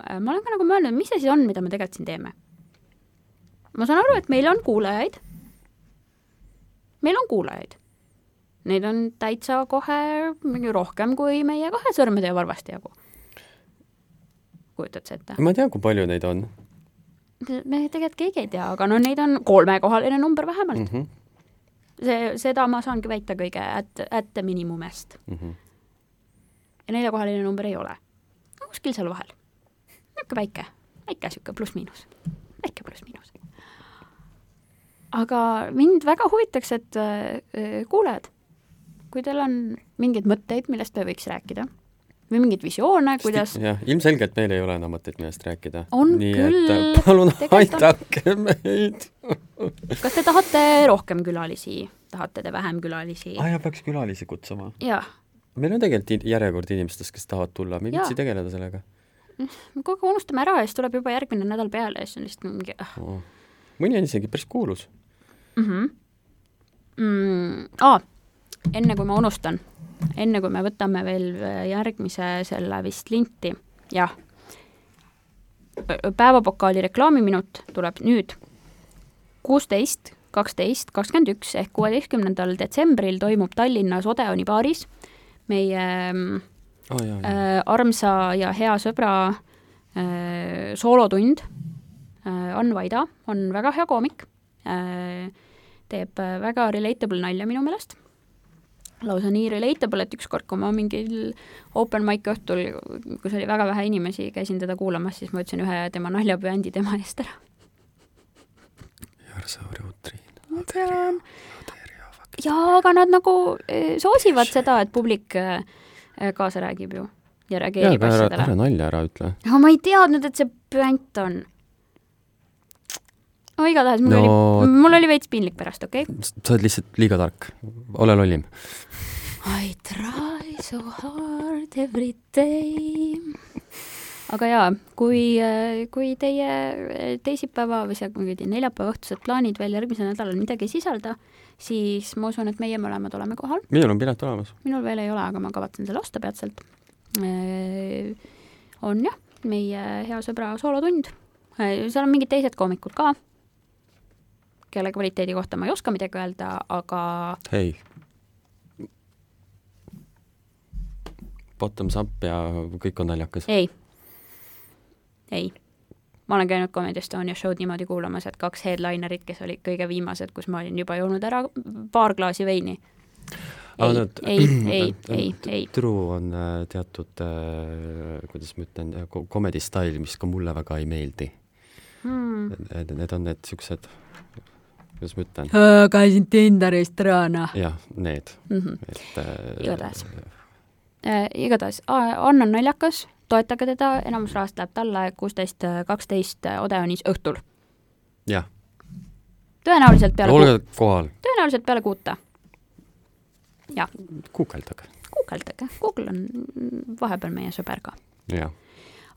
äh, ma olen ka nagu mõelnud, mis see siis on, mida me tegelikult siin teeme. ma saan aru, et meil on kuulajaid meil on kuulajaid. Neid on täitsa kohe rohkem kui meie kahe sõrmede ja varvaste jagu. kujutad sa ette? ma tean, kui palju neid on. me tegelikult keegi ei tea, aga no neid on kolmekohaline number vähemalt mm. -hmm. see, seda ma saangi väita kõige at, at minimumest mm. -hmm. ja neljakohaline number ei ole. kuskil seal vahel. niisugune väike, väike niisugune pluss-miinus, väike pluss-miinus aga mind väga huvitaks, et äh, kuulajad, kui teil on mingeid mõtteid, millest me võiks rääkida või mingeid visioone, kuidas jah, ilmselgelt meil ei ole enam mõtet, millest rääkida. nii küll, et äh, palun aidake on... meid kas te tahate rohkem külalisi, tahate te vähem külalisi? aa jaa, peaks külalisi kutsuma. meil on tegelikult järjekord inimestest, kes tahavad tulla, me ei viitsi tegeleda sellega. me kogu aeg unustame ära ja siis tuleb juba järgmine nädal peale ja siis on lihtsalt mingi ah. oh. mõni on isegi päris kuulus mm. -hmm. Mm, aa, enne kui ma unustan, enne kui me võtame veel järgmise selle vist linti, jah, päevapokaali reklaamiminut tuleb nüüd kuusteist, kaksteist, kakskümmend üks ehk kuueteistkümnendal detsembril toimub Tallinnas Odeoni baaris meie oh, jah, jah. Äh, armsa ja hea sõbra äh, soolotund äh,. Ann Vaida on väga hea koomik äh,, teeb väga relatable nalja minu meelest lausa nii relatable, et ükskord, kui ma mingil open mic õhtul, kus oli väga vähe inimesi, käisin teda kuulamas, siis ma ütlesin ühe tema naljapüändi tema eest ära ma tean. jaa, aga nad nagu eh, soosivad seda, et publik eh, kaasa räägib ju ja reageerib ja, asjadele. ära nalja ära ütle. aga ma ei teadnud, et see püant on. No igatahes mul no, oli, mul oli veits piinlik pärast, okei okay?? sa oled lihtsalt liiga tark, ole lollim. I try so hard every day aga jaa, kui, kui teie teisipäeva või see, kuradi neljapäeva õhtused plaanid veel järgmisel nädalal midagi ei sisalda, siis ma usun, et meie mõlemad oleme kohal. minul on pilet olemas. minul veel ei ole, aga ma kavatsen selle osta peatselt. on jah, meie hea sõbra soolotund. seal on mingid teised koomikud ka, kelle kvaliteedi kohta ma ei oska midagi öelda, aga hei bottoms up ja kõik on naljakas. ei ei. ma olen käinud Comedy Estonia show'd niimoodi kuulamas, et kaks headlinerit, kes olid kõige viimased, kus ma olin juba joonud ära paar klaasi veini. ei, ei, ei, *clears throat* ei, ei. True on äh, teatud äh,, kuidas ma ütlen, comedy style, mis ka mulle väga ei meeldi hmm.. Need on need siuksed, kuidas ma ütlen? käisin Tinderist täna. jah, need mm. -hmm. et äh, igatahes äh,, igatahes, Ann on naljakas toetage teda, enamus rahast läheb talle kuusteist, kaksteist Odeonis õhtul. jah. tõenäoliselt peale olge kohal. tõenäoliselt peale kuute. jah. guugeldage. guugeldage, Google on vahepeal meie sõber ka. jah.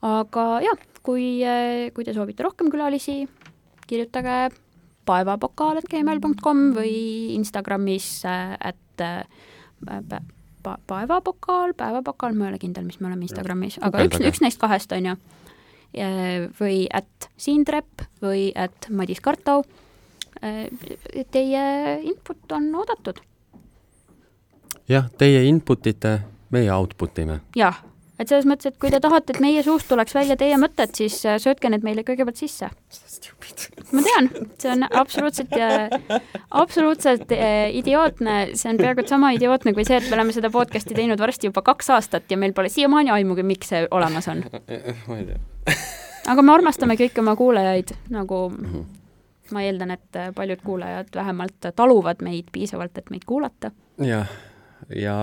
aga jah, kui, kui te soovite rohkem külalisi, kirjutage paevapokaal.gmail.com või Instagramis at äh, pa-, päevapokaal, ma ei ole kindel, mis me oleme Instagramis, aga üks, üks neist kahest, on ju. või at Siindrep või at Madis Kartau. Teie input on oodatud. jah, teie input ite, meie output ime. jah et selles mõttes, et kui te tahate, et meie suust tuleks välja teie mõtted, siis äh, söötke need meile kõigepealt sisse. ma tean, see on absoluutselt, äh, absoluutselt äh, idiootne, see on peaaegu et sama idiootne kui see, et me oleme seda podcast'i teinud varsti juba kaks aastat ja meil pole siiamaani aimugi, miks see olemas on. ma ei tea. aga me armastame kõiki oma kuulajaid, nagu mhm. ma eeldan, et paljud kuulajad vähemalt taluvad meid piisavalt, et meid kuulata. jah ja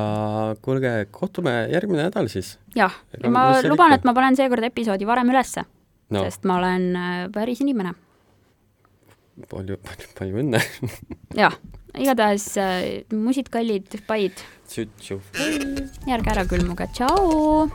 kuulge, kohtume järgmine nädal siis. jah, ja ma luban, et ma panen seekord episoodi varem ülesse no., sest ma olen äh, päris inimene. palju, palju, palju õnne jah, igatahes äh, musid kallid, paid. järge ära külmuge, tšau.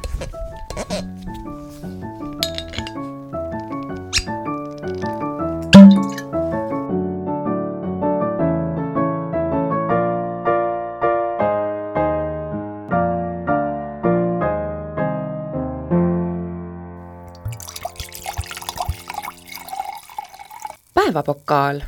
Päevapokaal